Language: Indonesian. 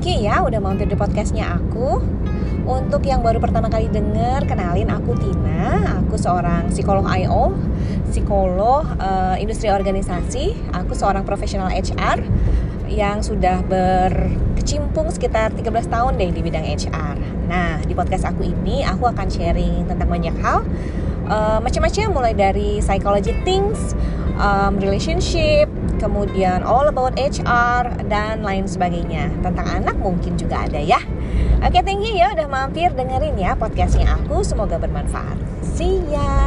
thank you ya udah mampir di podcastnya aku. Untuk yang baru pertama kali denger, kenalin aku Tina. Aku seorang psikolog IO, psikolog uh, industri organisasi. Aku seorang profesional HR yang sudah berkecimpung sekitar 13 tahun deh di bidang HR. Nah, di podcast aku ini aku akan sharing tentang banyak hal uh, macam-macam mulai dari psychology things, um, relationship, kemudian all about HR dan lain sebagainya. Tentang anak mungkin juga ada ya. Oke, thank you ya udah mampir dengerin ya podcastnya aku. Semoga bermanfaat. See ya.